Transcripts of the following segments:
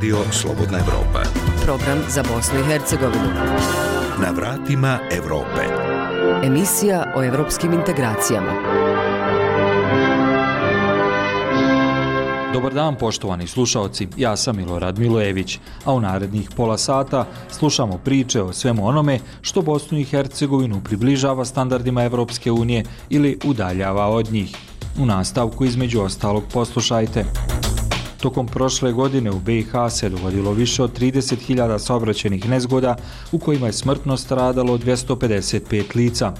Radio Slobodna Evropa. Program za Bosnu i Hercegovinu. Na vratima Evrope. Emisija o evropskim integracijama. Dobar dan poštovani slušalci, ja sam Milorad Milojević, a u narednih pola sata slušamo priče o svemu onome što Bosnu i Hercegovinu približava standardima Evropske unije ili udaljava od njih. U nastavku između ostalog poslušajte. Tokom prošle godine u BiH se dogodilo više od 30.000 saobraćenih nezgoda u kojima je smrtno stradalo 255 lica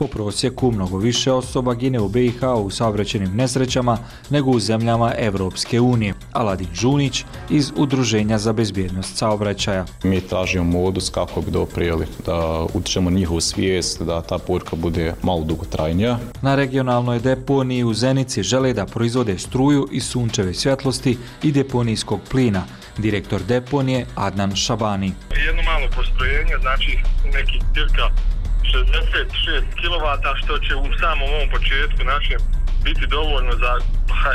po prosjeku mnogo više osoba gine u BiH u saobraćenim nesrećama nego u zemljama Evropske unije. Aladin Žunić iz Udruženja za bezbjednost saobraćaja. Mi tražimo modus kako bi doprijeli da utičemo njihovu svijest, da ta porka bude malo dugotrajnija. Na regionalnoj deponiji u Zenici žele da proizvode struju iz sunčeve svjetlosti i deponijskog plina. Direktor deponije Adnan Šabani. Jedno malo postrojenje, znači neki cirka 66 kW što će u samom ovom početku našem biti dovoljno za,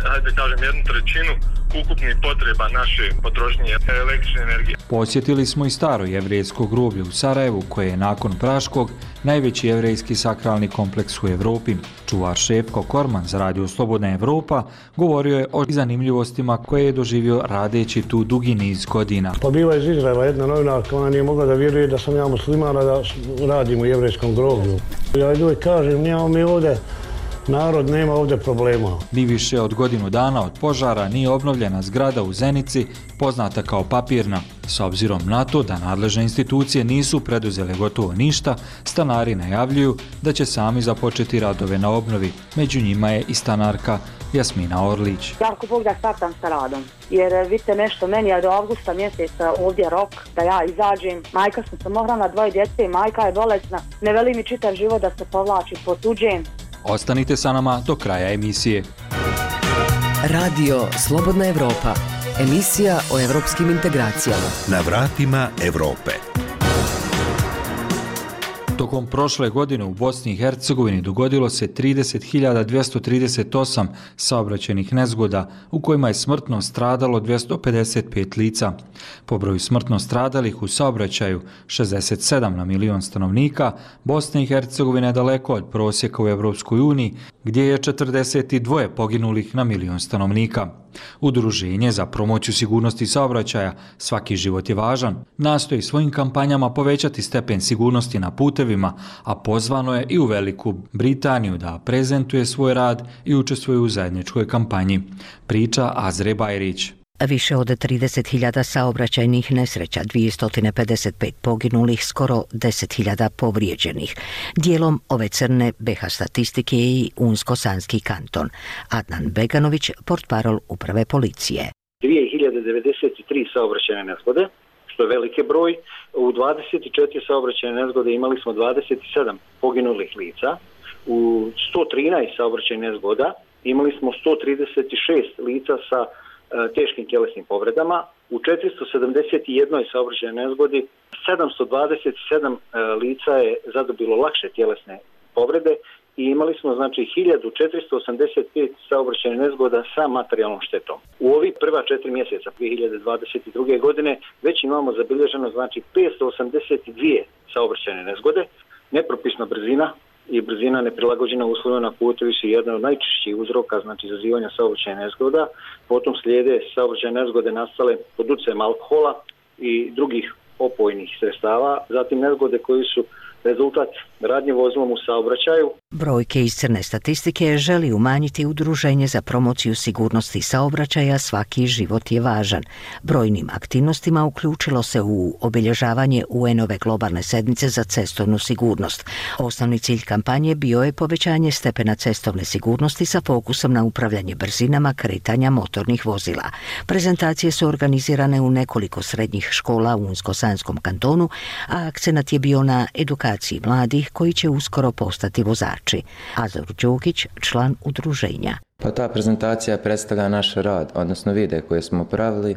hajde kažem, jednu trećinu ukupnih potreba naše potrošnje električne energije. Posjetili smo i staro jevrijsko groblje u Sarajevu, koje je nakon Praškog najveći jevrijski sakralni kompleks u Evropi. Čuvar Šefko Korman za Radio Slobodna Evropa govorio je o zanimljivostima koje je doživio radeći tu dugi niz godina. Pa bila iz Izraela jedna novinarka, ona nije mogla da vjeruje da sam ja muslimana da radim u jevrijskom groblju. Ja uvijek kažem, nijemo mi ovdje narod nema ovdje problema. Ni više od godinu dana od požara nije obnovljena zgrada u Zenici, poznata kao papirna. S obzirom na to da nadležne institucije nisu preduzele gotovo ništa, stanari najavljuju da će sami započeti radove na obnovi. Među njima je i stanarka Jasmina Orlić. Ja ako Bog da startam sa radom, jer e, vidite nešto, meni je do avgusta mjeseca ovdje rok da ja izađem. Majka sam samohrana, dvoje djece, majka je bolesna. Ne veli mi čitav život da se povlači po tuđem. Ostanite sa nama do kraja emisije. Radio Slobodna Evropa. Emisija o evropskim integracijama. Na vratima Evrope. Tokom prošle godine u Bosni i Hercegovini dogodilo se 30.238 saobraćenih nezgoda u kojima je smrtno stradalo 255 lica. Po broju smrtno stradalih u saobraćaju 67 na milion stanovnika, Bosna i Hercegovina je daleko od prosjeka u Evropskoj uniji gdje je 42 poginulih na milion stanovnika. Udruženje za promociju sigurnosti saobraćaja Svaki život je važan nastoji svojim kampanjama povećati stepen sigurnosti na putevima, a pozvano je i u Veliku Britaniju da prezentuje svoj rad i učestvuje u zajedničkoj kampanji. Priča Azre Bajrić. Više od 30.000 saobraćajnih nesreća, 255 poginulih, skoro 10.000 povrijeđenih. Dijelom ove crne BH statistike je i Unsko-Sanski kanton. Adnan Beganović, portparol uprave policije. 2093 saobraćajne nezgode, što je velike broj. U 24 saobraćajne nezgode imali smo 27 poginulih lica. U 113 saobraćajne nezgoda imali smo 136 lica sa E, teškim tjelesnim povredama. U 471. saobraćajnoj nezgodi 727 e, lica je zadobilo lakše tjelesne povrede i imali smo znači 1485 saobraćajnih nezgoda sa materijalnom štetom. U ovi prva četiri mjeseca 2022. godine već imamo zabilježeno znači 582 saobraćajne nezgode, nepropisna brzina i brzina neprilagođena uslovima na putu su jedna od najčešćih uzroka znači zazivanja saobraćajne nezgoda. Potom slijede saobraćajne nezgode nastale pod utjecajem alkohola i drugih opojnih sredstava. Zatim nezgode koji su rezultat radnje vozilom u saobraćaju. Brojke iz crne statistike želi umanjiti udruženje za promociju sigurnosti saobraćaja Svaki život je važan. Brojnim aktivnostima uključilo se u obilježavanje UN-ove globalne sedmice za cestovnu sigurnost. Osnovni cilj kampanje bio je povećanje stepena cestovne sigurnosti sa fokusom na upravljanje brzinama kretanja motornih vozila. Prezentacije su organizirane u nekoliko srednjih škola u Unsko-Sanskom kantonu, a akcenat je bio na edukaciji mladih koji će uskoro postati vozači. Azor Đukić, član udruženja. Pa ta prezentacija predstavlja naš rad, odnosno vide koje smo pravili.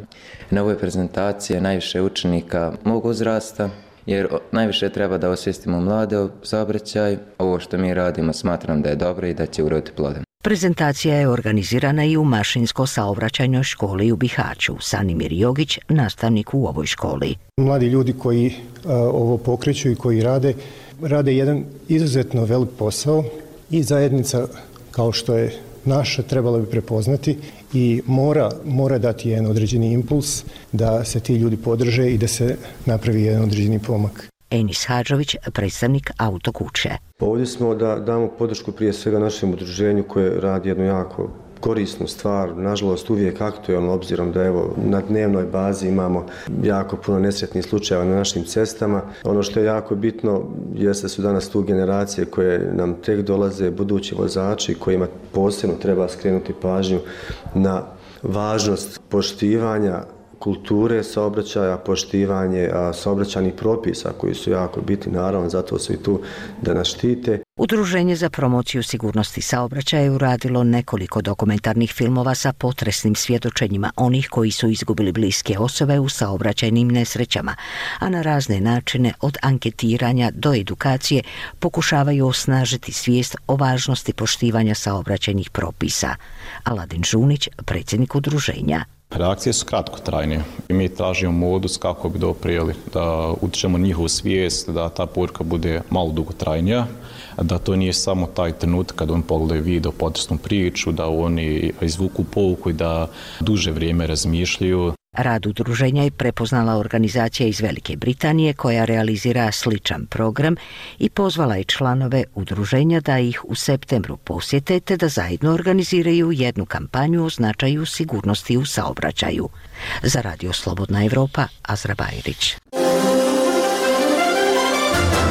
Na ovoj prezentaciji najviše učenika mogu uzrasta, jer najviše treba da osvijestimo mlade o saobraćaju. Ovo što mi radimo smatram da je dobro i da će uroditi plodom. Prezentacija je organizirana i u mašinsko-saobraćajnoj školi u Bihaću. Sanimir Jogić, nastavnik u ovoj školi. Mladi ljudi koji a, ovo pokreću i koji rade, rade jedan izuzetno velik posao i zajednica kao što je naša trebala bi prepoznati i mora, mora dati jedan određeni impuls da se ti ljudi podrže i da se napravi jedan određeni pomak. Enis Hadžović, predstavnik autokuće. Ovdje smo da damo podršku prije svega našem udruženju koje radi jednu jako korisnu stvar, nažalost uvijek aktualno obzirom da evo na dnevnoj bazi imamo jako puno nesretnih slučajeva na našim cestama. Ono što je jako bitno jeste su danas tu generacije koje nam tek dolaze, budući vozači kojima posebno treba skrenuti pažnju na važnost poštivanja kulture saobraćaja, poštivanje saobraćanih propisa koji su jako bitni, naravno, zato su i tu da nas štite. Udruženje za promociju sigurnosti saobraćaja je uradilo nekoliko dokumentarnih filmova sa potresnim svjedočenjima onih koji su izgubili bliske osobe u saobraćajnim nesrećama, a na razne načine od anketiranja do edukacije pokušavaju osnažiti svijest o važnosti poštivanja saobraćajnih propisa. Aladin Žunić, predsjednik udruženja. Reakcije su kratkotrajne i mi tražimo modus kako bi doprijeli da utičemo njihovu svijest, da ta poruka bude malo dugotrajnija, da to nije samo taj trenutak kad on pogledaju video, potresnu priču, da oni izvuku pouku i da duže vrijeme razmišljaju. Rad udruženja je prepoznala organizacija iz Velike Britanije koja realizira sličan program i pozvala je članove udruženja da ih u septembru posjete te da zajedno organiziraju jednu kampanju o značaju sigurnosti u saobraćaju. Za Radio Slobodna Evropa, Azra Bajrić.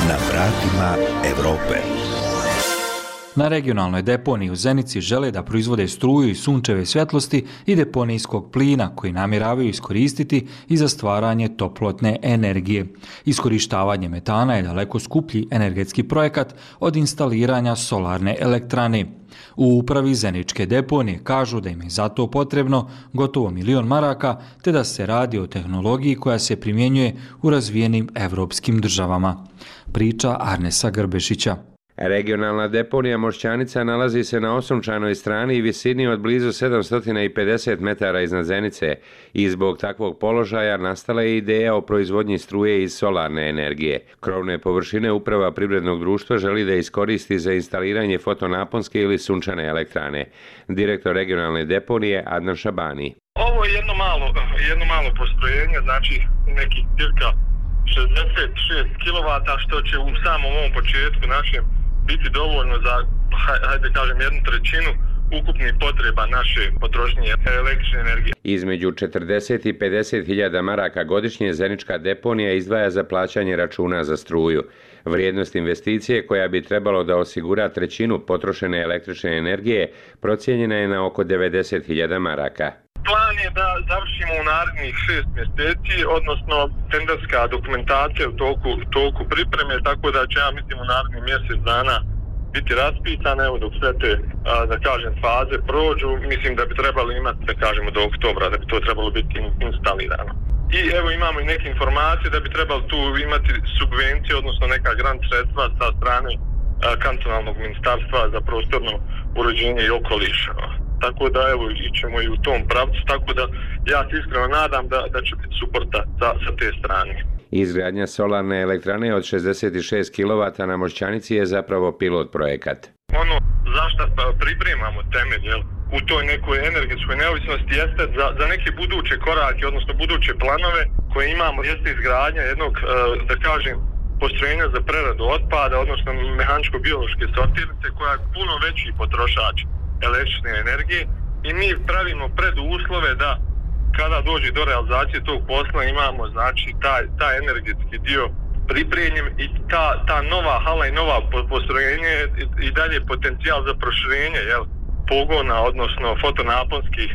Na vratima Evrope. Na regionalnoj deponiji u Zenici žele da proizvode struju i sunčeve svjetlosti i deponijskog plina koji namjeravaju iskoristiti i za stvaranje toplotne energije. Iskorištavanje metana je daleko skuplji energetski projekat od instaliranja solarne elektrane. U upravi Zeničke deponije kažu da im je zato potrebno gotovo milion maraka te da se radi o tehnologiji koja se primjenjuje u razvijenim evropskim državama. Priča Arnesa Grbešića. Regionalna deponija Mošćanica nalazi se na osunčanoj strani i visini od blizu 750 metara iznad Zenice i zbog takvog položaja nastala je ideja o proizvodnji struje iz solarne energije. Krovne površine uprava privrednog društva želi da iskoristi za instaliranje fotonaponske ili sunčane elektrane. Direktor regionalne deponije Adnan Šabani. Ovo je jedno malo, jedno malo postrojenje, znači neki cirka 66 kW, što će u samom ovom početku našem biti dovoljno za, hajde kažem, jednu trećinu ukupnih potreba naše potrošnje električne energije. Između 40 i 50 hiljada maraka godišnje Zenička deponija izdvaja za plaćanje računa za struju. Vrijednost investicije koja bi trebalo da osigura trećinu potrošene električne energije procijenjena je na oko 90 hiljada maraka. Plan je da završimo u narednih šest mjeseci, odnosno tenderska dokumentacija u toku, toku pripreme, tako da će ja mislim u narednih mjesec dana biti raspisan, evo dok sve te, da kažem, faze prođu, mislim da bi trebali imati, da kažemo, do oktobra, da bi to trebalo biti instalirano. I evo imamo i neke informacije da bi trebalo tu imati subvencije, odnosno neka grant sredstva sa strane kantonalnog ministarstva za prostorno uređenje i okoliša tako da evo ićemo i u tom pravcu, tako da ja se iskreno nadam da, da će biti suporta sa, sa te strane. Izgradnja solarne elektrane od 66 kW na Mošćanici je zapravo pilot projekat. Ono zašto pa pripremamo temelj jel, u toj nekoj energetskoj neovisnosti jeste za, za neke buduće korake, odnosno buduće planove koje imamo, jeste izgradnja jednog, e, da kažem, postrojenja za preradu otpada, odnosno mehaničko-biološke sortirnice koja je puno veći potrošač električne energije i mi pravimo preduslove da kada dođe do realizacije tog posla imamo znači taj, taj energetski dio pripremljen i ta, ta nova hala i nova postrojenje i dalje potencijal za proširenje jel, pogona, odnosno fotonaponskih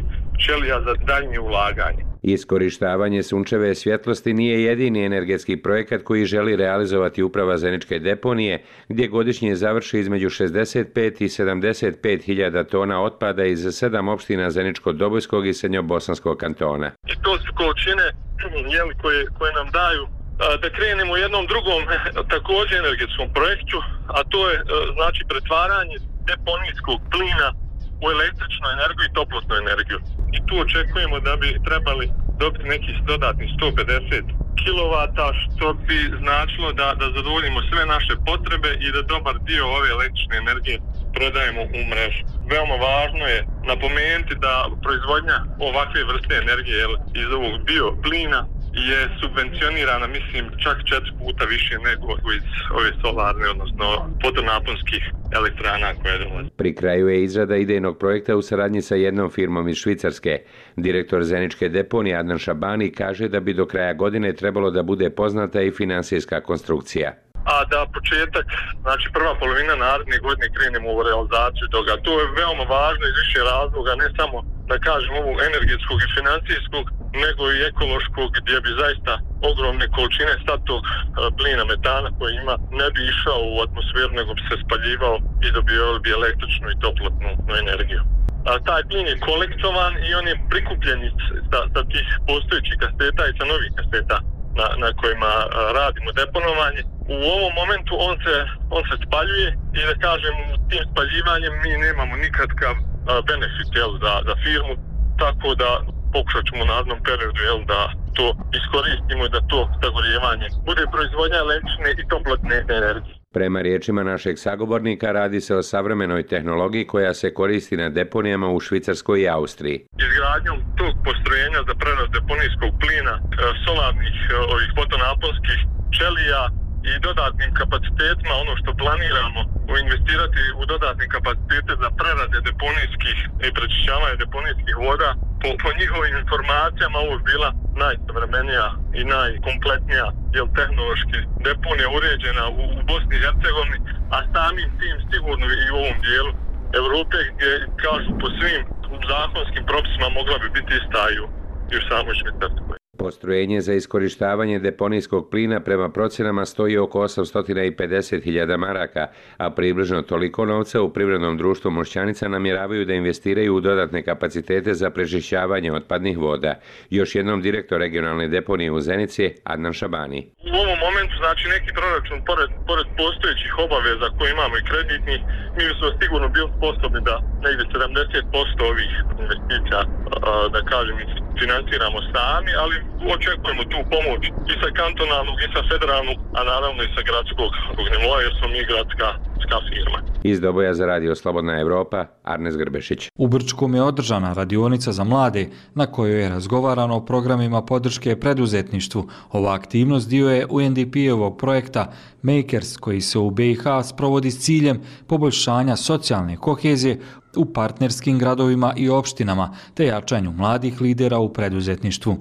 ćelija za daljnje ulaganje. Iskorištavanje sunčeve svjetlosti nije jedini energetski projekat koji želi realizovati uprava Zeničke deponije, gdje godišnje završi između 65 i 75 hiljada tona otpada iz sedam opština Zeničko-Dobojskog i Srednjobosanskog kantona. I to su količine jeli, koje, koje nam daju da krenemo u jednom drugom također energetskom projektu, a to je e, znači pretvaranje deponijskog plina u električnu energiju i toplotnu energiju. I tu očekujemo da bi trebali dobiti neki dodatni 150 kW, što bi značilo da, da zadovoljimo sve naše potrebe i da dobar dio ove električne energije prodajemo u mrežu. Veoma važno je napomenuti da proizvodnja ovakve vrste energije iz ovog bioplina je subvencionirana, mislim, čak četiri puta više nego iz ove solarne, odnosno fotonaponskih elektrana koje dolaze. Pri kraju je izrada idejnog projekta u saradnji sa jednom firmom iz Švicarske. Direktor Zeničke deponije Adnan Šabani kaže da bi do kraja godine trebalo da bude poznata i finansijska konstrukcija a da početak, znači prva polovina naredne godine krenemo u realizaciju toga. To je veoma važno iz više razloga, ne samo da kažem ovog energetskog i financijskog, nego i ekološkog gdje bi zaista ogromne količine statog e, plina metana koji ima ne bi išao u atmosferu nego bi se spaljivao i dobio bi električnu i toplotnu energiju. A, taj plin je kolektovan i on je prikupljen sa, sa tih postojećih kasteta i sa novih kasteta na, na kojima radimo deponovanje. U ovom momentu on se, on se spaljuje i da kažem tim spaljivanjem mi nemamo nikakav benefit jel, za, za firmu, tako da pokušat ćemo na jednom periodu jel, da to iskoristimo i da to zagorjevanje bude proizvodnja električne i toplotne energije. Prema riječima našeg sagovornika radi se o savremenoj tehnologiji koja se koristi na deponijama u Švicarskoj i Austriji. Izgradnjom tog postrojenja za prenos deponijskog plina, e, solarnih e, ovih fotonaponskih čelija i dodatnim kapacitetima, ono što planiramo investirati u dodatne kapacitete za prerade deponijskih i prečišćavanje deponijskih voda, po, po njihovim informacijama ovo je bila najsavremenija i najkompletnija jel, tehnološki deponija uređena u, u Bosni i Hercegovini, a samim tim sigurno i u ovom dijelu Evrope gdje kažu po svim zakonskim propisima mogla bi biti ista i u, i u samoj Švicarskoj. Postrojenje za iskorištavanje deponijskog plina prema procjenama stoji oko 850.000 maraka, a približno toliko novca u privrednom društvu Mošćanica namjeravaju da investiraju u dodatne kapacitete za prečišćavanje otpadnih voda. Još jednom direktor regionalne deponije u Zenici, Adnan Šabani. U ovom momentu, znači neki proračun, pored, pored postojećih obaveza koje imamo i kreditni, mi smo sigurno bili sposobni da negdje 70% ovih investicija, da kažem, financiramo sami, ali očekujemo tu pomoć i sa kantonalnog i sa federalnog, a naravno i sa gradskog nivoa, jer smo mi gradska firma. Iz Doboja za radio Slobodna Evropa, Arnes Grbešić. U Brčkom je održana radionica za mlade, na kojoj je razgovarano o programima podrške preduzetništvu. Ova aktivnost dio je UNDP-ovog projekta Makers, koji se u BiH sprovodi s ciljem poboljšanja socijalne kohezije u partnerskim gradovima i opštinama, te jačanju mladih lidera u preduzetništvu.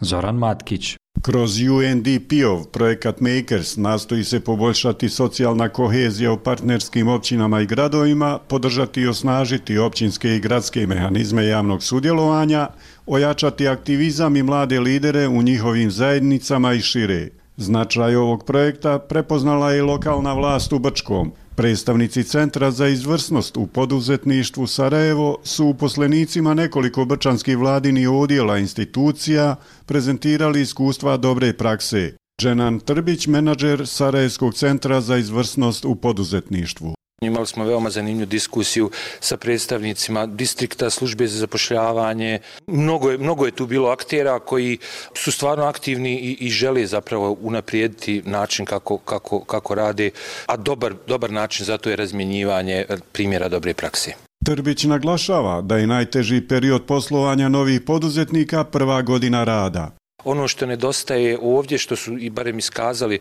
Zoran Matkić. Kroz UNDP-ov projekat Makers nastoji se poboljšati socijalna kohezija u partnerskim općinama i gradovima, podržati i osnažiti općinske i gradske mehanizme javnog sudjelovanja, ojačati aktivizam i mlade lidere u njihovim zajednicama i šire. Značaj ovog projekta prepoznala je lokalna vlast u Brčkom – Predstavnici Centra za izvrsnost u poduzetništvu Sarajevo su uposlenicima nekoliko brčanskih vladini odjela institucija prezentirali iskustva dobre prakse. Dženan Trbić, menadžer Sarajevskog centra za izvrsnost u poduzetništvu. Imali smo veoma zanimljivu diskusiju sa predstavnicima distrikta, službe za zapošljavanje. Mnogo je, mnogo je tu bilo aktera koji su stvarno aktivni i, i žele zapravo unaprijediti način kako, kako, kako rade, a dobar, dobar način za to je razmjenjivanje primjera dobre prakse. Trbić naglašava da je najteži period poslovanja novih poduzetnika prva godina rada ono što nedostaje ovdje, što su i barem iskazali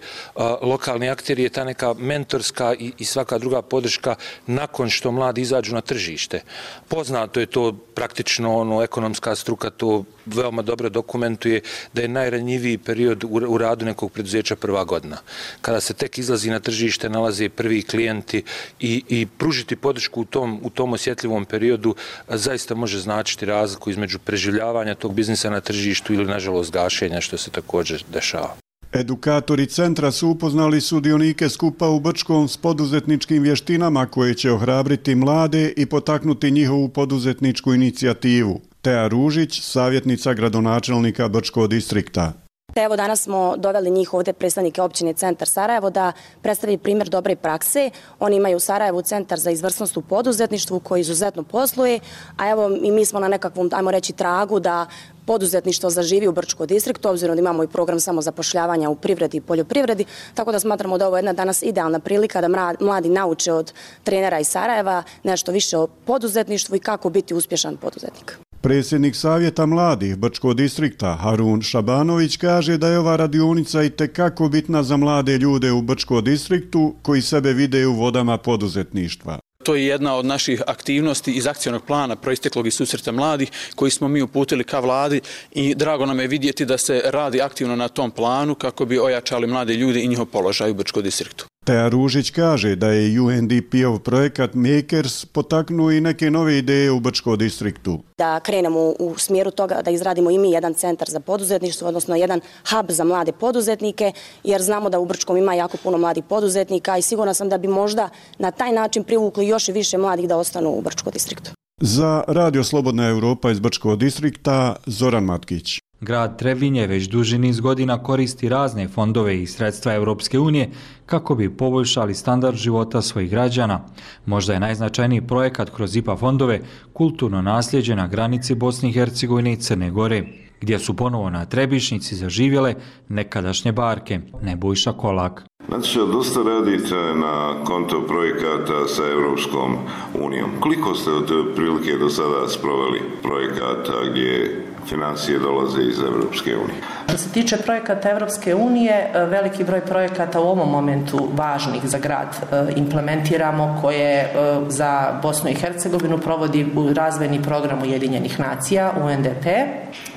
lokalni akteri, je ta neka mentorska i, i svaka druga podrška nakon što mladi izađu na tržište. Poznato je to praktično, ono, ekonomska struka to veoma dobro dokumentuje da je najranjiviji period u radu nekog preduzeća prva godina. Kada se tek izlazi na tržište, nalaze prvi klijenti i, i pružiti podršku u tom, u tom osjetljivom periodu zaista može značiti razliku između preživljavanja tog biznisa na tržištu ili, nažalost, gašenja, što se također dešava. Edukatori centra su upoznali sudionike skupa u Brčkom s poduzetničkim vještinama koje će ohrabriti mlade i potaknuti njihovu poduzetničku inicijativu. Teja Ružić, savjetnica gradonačelnika Brčkog distrikta. Te evo danas smo doveli njih ovde predstavnike općine Centar Sarajevo da predstavi primjer dobre prakse. Oni imaju u Sarajevu centar za izvrsnost u poduzetništvu koji izuzetno posluje, a evo i mi smo na nekakvom, ajmo reći, tragu da poduzetništvo zaživi u Brčko distriktu, obzirom da imamo i program samo zapošljavanja u privredi i poljoprivredi, tako da smatramo da ovo je jedna danas idealna prilika da mladi nauče od trenera iz Sarajeva nešto više o poduzetništvu i kako biti uspješan poduzetnik. Predsjednik Savjeta mladih Brčko distrikta Harun Šabanović kaže da je ova radionica i tekako bitna za mlade ljude u Brčko distriktu koji sebe vide u vodama poduzetništva. To je jedna od naših aktivnosti iz akcijnog plana proisteklog iz susreta mladih koji smo mi uputili ka vladi i drago nam je vidjeti da se radi aktivno na tom planu kako bi ojačali mlade ljude i njihov položaj u Brčko distriktu. Teja Ružić kaže da je UNDP-ov projekat Makers potaknuo i neke nove ideje u Brčko distriktu. Da krenemo u smjeru toga da izradimo i mi jedan centar za poduzetništvo, odnosno jedan hub za mlade poduzetnike, jer znamo da u Brčkom ima jako puno mladih poduzetnika i sigurno sam da bi možda na taj način privukli još i više mladih da ostanu u Brčko distriktu. Za Radio Slobodna Europa iz Brčkog distrikta, Zoran Matkić. Grad Trebinje već duži niz godina koristi razne fondove i sredstva Europske unije kako bi poboljšali standard života svojih građana. Možda je najznačajniji projekat kroz IPA fondove kulturno nasljeđe na granici Bosne i Hercegovine i Crne Gore, gdje su ponovo na Trebišnici zaživjele nekadašnje barke. Nebojša Kolak. Znači, dosta radite na konto projekata sa Europskom unijom. Koliko ste od prilike do sada sproveli projekata gdje financije dolaze iz Evropske unije. Što se tiče projekata Evropske unije, e, veliki broj projekata u ovom momentu važnih za grad e, implementiramo koje e, za Bosnu i Hercegovinu provodi razvojni program Ujedinjenih nacija, UNDP,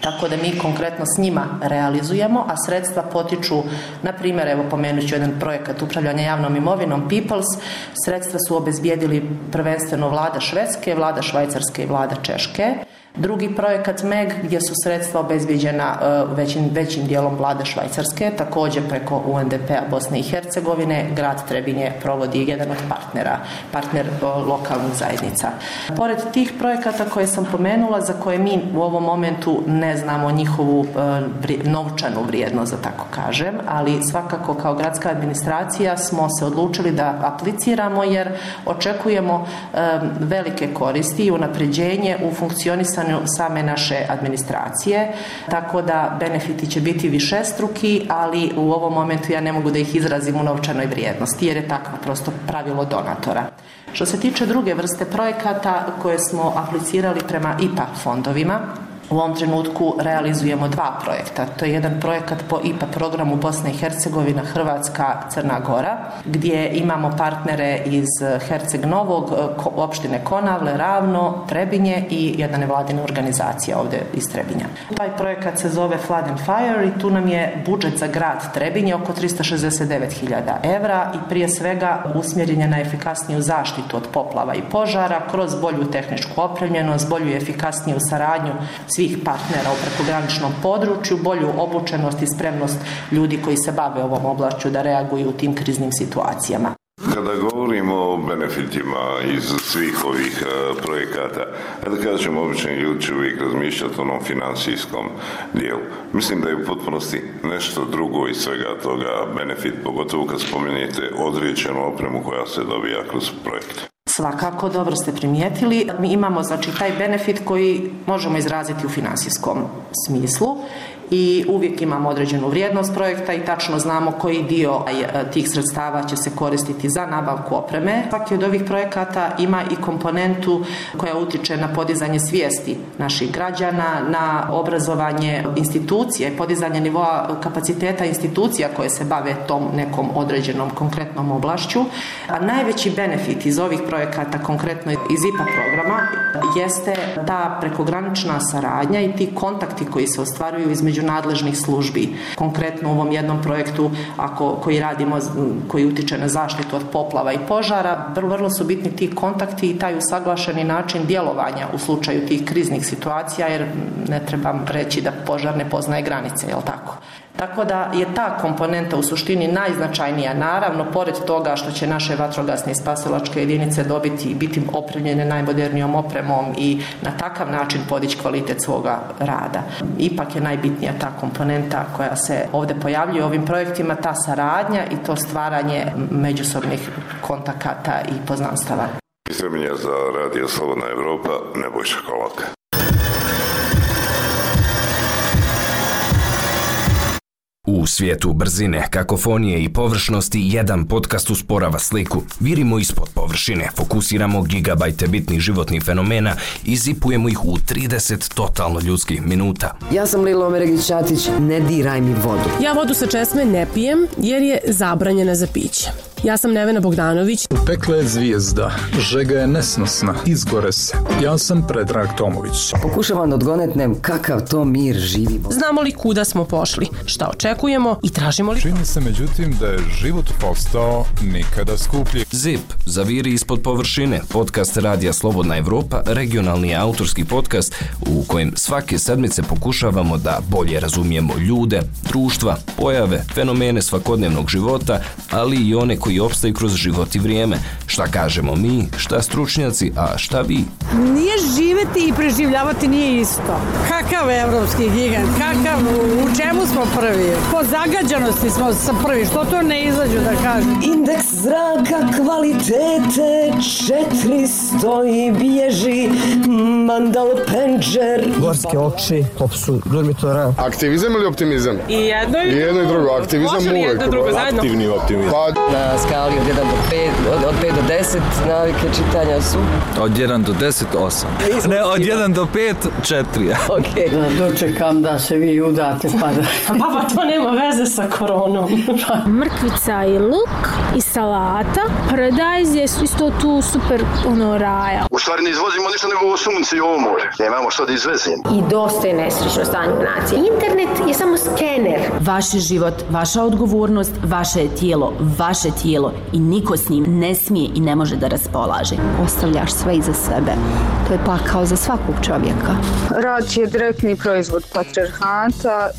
tako da mi konkretno s njima realizujemo, a sredstva potiču, na primjer, evo pomenut ću jedan projekat upravljanja javnom imovinom Peoples, sredstva su obezbijedili prvenstveno vlada Švedske, vlada Švajcarske i vlada Češke, Drugi projekat MEG gdje su sredstva obezbjeđena e, većim, većim dijelom vlade Švajcarske, također preko UNDP-a Bosne i Hercegovine, grad Trebinje provodi jedan od partnera, partner e, lokalnih zajednica. Pored tih projekata koje sam pomenula, za koje mi u ovom momentu ne znamo njihovu e, novčanu vrijednost, da tako kažem, ali svakako kao gradska administracija smo se odlučili da apliciramo jer očekujemo velike koristi i unapređenje u funkcionisanju funkcionisanju same naše administracije, tako da benefiti će biti višestruki, ali u ovom momentu ja ne mogu da ih izrazim u novčanoj vrijednosti, jer je takvo prosto pravilo donatora. Što se tiče druge vrste projekata koje smo aplicirali prema IPA fondovima, U ovom trenutku realizujemo dva projekta. To je jedan projekat po IPA programu Bosna i Hercegovina, Hrvatska, Crna Gora, gdje imamo partnere iz Herceg Novog, e, opštine Konavle, Ravno, Trebinje i jedna nevladina organizacija ovdje iz Trebinja. Taj projekat se zove Flood and Fire i tu nam je budžet za grad Trebinje oko 369.000 evra i prije svega usmjerenje na efikasniju zaštitu od poplava i požara kroz bolju tehničku opremljenost, bolju i efikasniju saradnju svih partnera u prekograničnom području, bolju obučenost i spremnost ljudi koji se bave ovom oblašću da reaguju u tim kriznim situacijama. Kada govorimo o benefitima iz svih ovih uh, projekata, kada kažem obični ljudi će uvijek razmišljati o onom finansijskom dijelu. Mislim da je u potpunosti nešto drugo iz svega toga benefit, pogotovo kad spomenete određenu opremu koja se dobija kroz projekte. Svakako, dobro ste primijetili. Mi imamo znači, taj benefit koji možemo izraziti u finansijskom smislu i uvijek imamo određenu vrijednost projekta i tačno znamo koji dio e, tih sredstava će se koristiti za nabavku opreme. Svaki od ovih projekata ima i komponentu koja utiče na podizanje svijesti naših građana, na obrazovanje institucije, podizanje nivoa kapaciteta institucija koje se bave tom nekom određenom konkretnom oblašću. A najveći benefit iz ovih projekata, konkretno iz IPA programa, jeste ta prekogranična saradnja i ti kontakti koji se ostvaruju između između nadležnih službi. Konkretno u ovom jednom projektu ako, koji radimo, koji utiče na zaštitu od poplava i požara, vrlo, vrlo su bitni ti kontakti i taj usaglašeni način djelovanja u slučaju tih kriznih situacija, jer ne trebam reći da požar ne poznaje granice, je tako? Tako da je ta komponenta u suštini najznačajnija. Naravno, pored toga što će naše vatrogasne i spasilačke jedinice dobiti i biti opremljene najmodernijom opremom i na takav način podići kvalitet svoga rada. Ipak je najbitnija ta komponenta koja se ovde pojavljuje u ovim projektima, ta saradnja i to stvaranje međusobnih kontakata i poznanstava. Isremenja za Radio Slobodna Evropa, Nebojša Kolaka. U svijetu brzine, kakofonije i površnosti jedan podcast usporava sliku. Virimo ispod površine, fokusiramo gigabajte bitnih životnih fenomena i zipujemo ih u 30 totalno ljudskih minuta. Ja sam Lilo Omeregić-Ćatić, ne diraj mi vodu. Ja vodu sa česme ne pijem jer je zabranjena za piće. Ja sam Nevena Bogdanović. U pekle je zvijezda, žega je nesnosna, izgore se. Ja sam Predrag Tomović. Pokušavam da odgonetnem kakav to mir živi. Znamo li kuda smo pošli, šta očekujemo i tražimo li... Čini se međutim da je život postao nikada skuplji. ZIP, zaviri ispod površine, podcast Radija Slobodna Evropa, regionalni autorski podcast u kojem svake sedmice pokušavamo da bolje razumijemo ljude, društva, pojave, fenomene svakodnevnog života, ali i one koji koji opstaju kroz život i vrijeme. Šta kažemo mi, šta stručnjaci, a šta vi? Nije živeti i preživljavati nije isto. Kakav evropski gigant, kakav, u čemu smo prvi? Po zagađanosti smo sa prvi, što to ne izađu da kažem? Indeks zraka kvalitete 400 i bježi mandal penđer. Gorske oči, popsu dormitora. Aktivizam ili optimizam? I jedno i, I jedno i drugo. Aktivizam Može li jedno drugo zajedno? Aktivni optimizam. Pa, na skali od 1 do 5, od, od 5 do 10 navike čitanja su? Od 1 do 10, 8. Ne, od 1 do 5, 4. ok. Da dočekam da se vi udate pa da... Baba, to nema veze sa koronom. Mrkvica i luk i salata. Paradajz je isto tu super ono raja. U stvari ne izvozimo ništa nego ovo sunce i ovo more. Nemamo što da izvezimo. I dosta je nesrećno stanje u naciji. Internet je samo skener. Vaš život, vaša odgovornost, vaše tijelo, vaše tijelo i niko s njim ne smije i ne može da raspolaže. Ostavljaš sve iza sebe. To je pakao za svakog čovjeka. Rad je direktni proizvod patriarhata.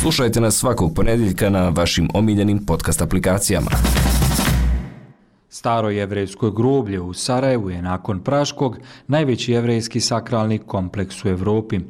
Slušajte nas svakog ponedjeljka na vašim omiljenim podcast aplikacijama. Staro jevrejsko groblje u Sarajevu je nakon Praškog najveći jevrejski sakralni kompleks u Evropi.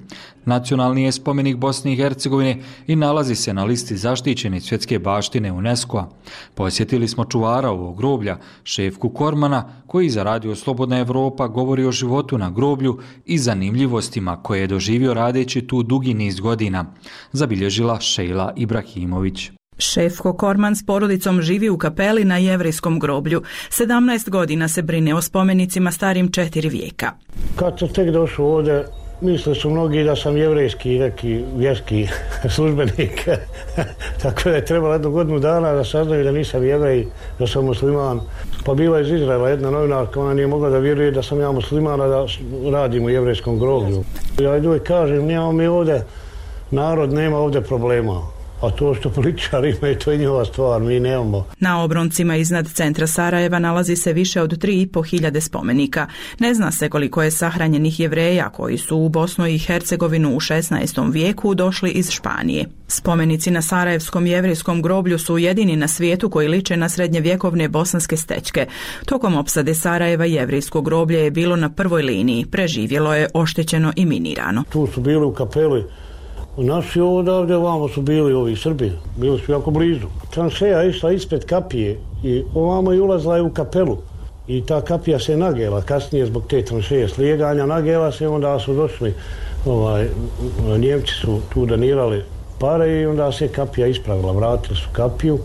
Nacionalni je spomenik Bosne i Hercegovine i nalazi se na listi zaštićene svjetske baštine UNESCO-a. Posjetili smo čuvara ovog groblja, Šefku Kormana, koji za Radio Slobodna Evropa govori o životu na groblju i zanimljivostima koje je doživio radeći tu dugi niz godina, zabilježila Šejla Ibrahimović. Šefko Korman s porodicom živi u kapeli na jevrijskom groblju. 17 godina se brine o spomenicima starim četiri vijeka. Kad sam tek došao ovdje, mislili su mnogi da sam jevrijski neki vjerski službenik. Tako da je trebalo jednu godinu dana da saznaju da nisam jevrej, da sam musliman. Pa bila iz Izraela jedna novinarka, ona nije mogla da vjeruje da sam ja musliman, da radim u jevrijskom groblju. Ja idu i kažem, nemamo mi ovdje, narod nema ovdje problema. A to što političari imaju, to je njihova stvar, mi nemamo. Na obroncima iznad centra Sarajeva nalazi se više od 3,5 hiljade spomenika. Ne zna se koliko je sahranjenih jevreja koji su u Bosnu i Hercegovinu u 16. vijeku došli iz Španije. Spomenici na Sarajevskom jevrijskom groblju su jedini na svijetu koji liče na srednjevjekovne bosanske stečke. Tokom opsade Sarajeva jevrijsko groblje je bilo na prvoj liniji, preživjelo je oštećeno i minirano. Tu su bili u kapeli Naši odavde ovamo su bili ovi Srbi, bili su jako blizu. Tranšeja išla ispred kapije i ovamo i ulazila je u kapelu. I ta kapija se nagela kasnije zbog te tranšeje slijeganja. Nagela se onda su došli, ovaj, Njemci su tu donirali pare i onda se kapija ispravila. Vratili su kapiju,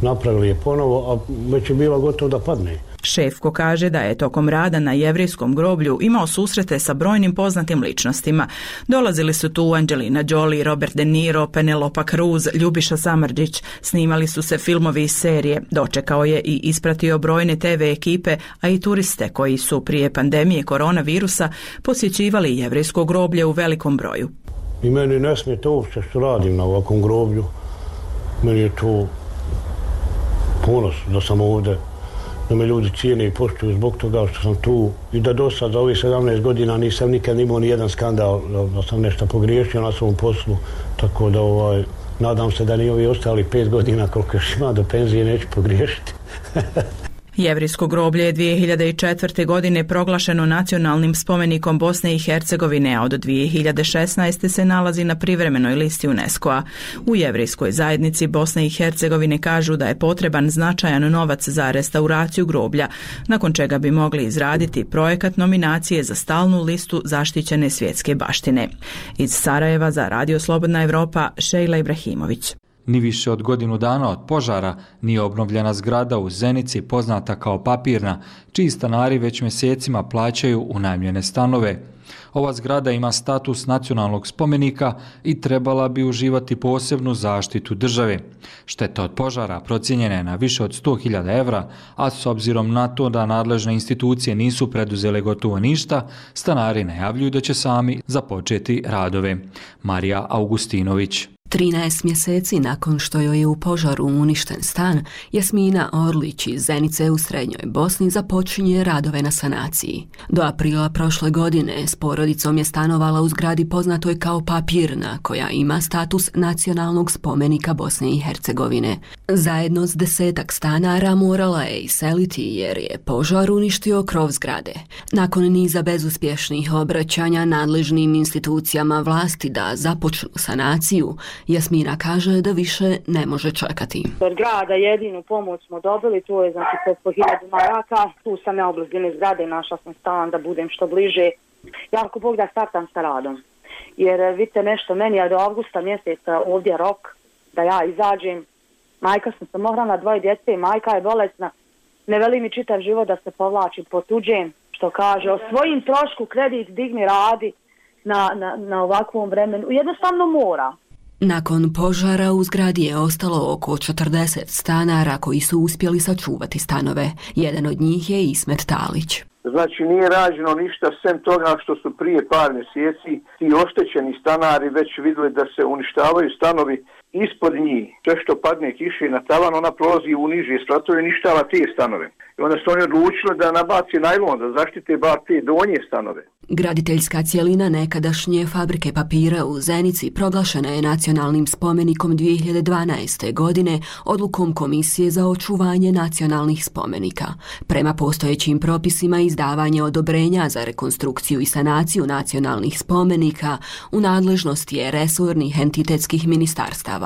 napravili je ponovo, a već je bila gotovo da padne. Šefko kaže da je tokom rada na jevrijskom groblju imao susrete sa brojnim poznatim ličnostima. Dolazili su tu Angelina Jolie, Robert De Niro, Penelopa Cruz, Ljubiša Samrđić. Snimali su se filmovi i serije. Dočekao je i ispratio brojne TV ekipe, a i turiste koji su prije pandemije koronavirusa posjećivali jevrijsko groblje u velikom broju. I meni ne smije to uopće što radim na ovakvom groblju. Meni je to ponos da sam ovdje da me ljudi cijene i poštuju zbog toga što sam tu i da do sad za ovih 17 godina nisam nikad imao ni jedan skandal da, sam nešto pogriješio na svom poslu tako da ovaj Nadam se da ni ovi ostali 5 godina koliko još ima do penzije neću pogriješiti. Jevrijsko groblje je 2004. godine proglašeno nacionalnim spomenikom Bosne i Hercegovine, a od 2016. se nalazi na privremenoj listi UNESCO-a. U Jevrijskoj zajednici Bosne i Hercegovine kažu da je potreban značajan novac za restauraciju groblja, nakon čega bi mogli izraditi projekat nominacije za stalnu listu zaštićene svjetske baštine. Iz Sarajeva za Radio Slobodna Evropa, Šejla Ibrahimović. Ni više od godinu dana od požara nije obnovljena zgrada u Zenici poznata kao papirna, čiji stanari već mjesecima plaćaju unajmljene stanove. Ova zgrada ima status nacionalnog spomenika i trebala bi uživati posebnu zaštitu države. Šteta od požara procijenjena je na više od 100.000 evra, a s obzirom na to da nadležne institucije nisu preduzele gotovo ništa, stanari najavljuju da će sami započeti radove. Marija Augustinović 13 mjeseci nakon što joj je u požaru uništen stan, Jasmina Orlić iz Zenice u Srednjoj Bosni započinje radove na sanaciji. Do aprila prošle godine s porodicom je stanovala u zgradi poznatoj kao Papirna, koja ima status nacionalnog spomenika Bosne i Hercegovine. Zajedno s desetak stanara morala je iseliti jer je požar uništio krov zgrade. Nakon niza bezuspješnih obraćanja nadležnim institucijama vlasti da započnu sanaciju, Jasmina kaže da više ne može čekati. Od grada jedinu pomoć smo dobili, to je znači 500.000 maraka. Tu sam ja u zgrade, našla sam stan da budem što bliže. Ja ako Bog da startam sa radom. Jer e, vidite nešto, meni je do avgusta mjeseca ovdje rok da ja izađem. Majka sam sam ohrana dvoje djece, majka je bolesna. Ne veli mi čitav život da se povlačim po tuđem, što kaže, o svojim trošku kredit digni radi na, na, na ovakvom vremenu. Jednostavno mora. Nakon požara u zgradi je ostalo oko 40 stanara koji su uspjeli sačuvati stanove. Jedan od njih je Ismet Talić. Znači nije rađeno ništa sem toga što su prije par mjeseci ti oštećeni stanari već vidjeli da se uništavaju stanovi ispod njih. Sve što padne kiše na tavan, ona prolazi u niže stratove i ništava te stanove. I onda su oni odlučili da nabaci najlon, da zaštite bar te donje stanove. Graditeljska cijelina nekadašnje fabrike papira u Zenici proglašena je nacionalnim spomenikom 2012. godine odlukom Komisije za očuvanje nacionalnih spomenika. Prema postojećim propisima izdavanje odobrenja za rekonstrukciju i sanaciju nacionalnih spomenika u nadležnosti je resornih entitetskih ministarstava.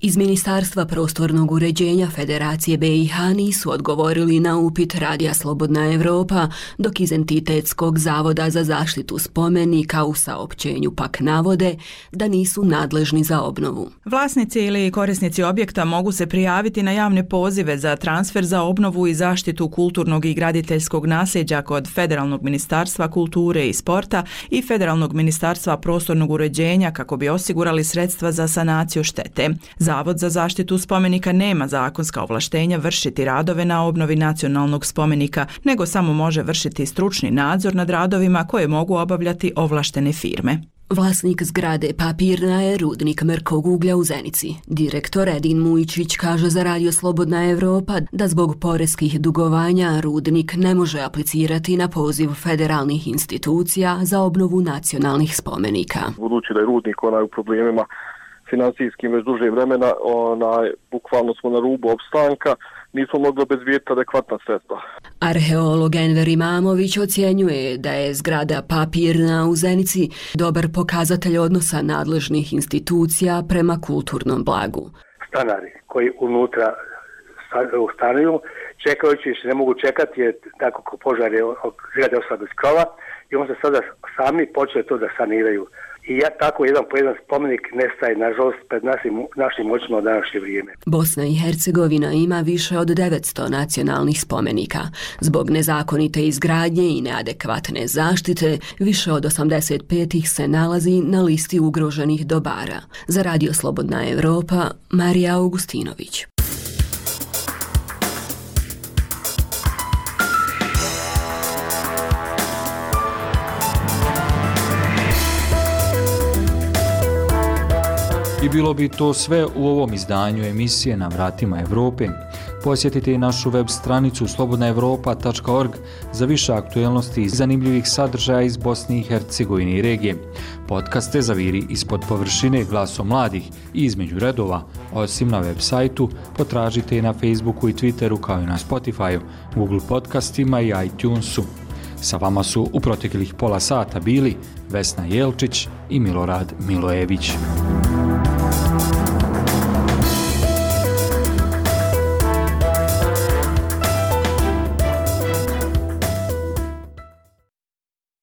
Iz Ministarstva prostornog uređenja Federacije BiH nisu odgovorili na upit Radija Slobodna Evropa, dok iz Entitetskog zavoda za zaštitu spomenika u saopćenju pak navode da nisu nadležni za obnovu. Vlasnici ili korisnici objekta mogu se prijaviti na javne pozive za transfer za obnovu i zaštitu kulturnog i graditeljskog nasljeđa kod Federalnog ministarstva kulture i sporta i Federalnog ministarstva prostornog uređenja kako bi osigurali sredstva za sanaciju štete. Zavod za zaštitu spomenika nema zakonska ovlaštenja vršiti radove na obnovi nacionalnog spomenika, nego samo može vršiti stručni nadzor nad radovima koje mogu obavljati ovlaštene firme. Vlasnik zgrade Papirna je rudnik Mrkog uglja u Zenici. Direktor Edin Mujičić kaže za Radio Slobodna Evropa da zbog poreskih dugovanja rudnik ne može aplicirati na poziv federalnih institucija za obnovu nacionalnih spomenika. Budući da je rudnik onaj u problemima financijskim već duže vremena, onaj, bukvalno smo na rubu opstanka, nismo mogli obezvijeti adekvatna sredstva. Arheolog Enver Imamović ocjenjuje da je zgrada papirna u Zenici dobar pokazatelj odnosa nadležnih institucija prema kulturnom blagu. Stanari koji unutra stanuju, čekajući se ne mogu čekati, je tako ko požar je zgrade ostala bez krova i on se sada sami počeli to da saniraju i ja tako jedan po jedan spomenik nestaje, nažalost, pred našim, našim očima od današnje vrijeme. Bosna i Hercegovina ima više od 900 nacionalnih spomenika. Zbog nezakonite izgradnje i neadekvatne zaštite, više od 85 ih se nalazi na listi ugroženih dobara. Za Radio Slobodna Evropa, Marija Augustinović. I bilo bi to sve u ovom izdanju emisije na vratima Evrope. Posjetite i našu web stranicu slobodnaevropa.org za više aktuelnosti i zanimljivih sadržaja iz Bosne i Hercegovine i regije. Podcaste zaviri ispod površine glasom mladih i između redova, osim na web sajtu, potražite i na Facebooku i Twitteru kao i na Spotifyu, Google podcastima i iTunesu. Sa vama su u proteklih pola sata bili Vesna Jelčić i Milorad Milojević.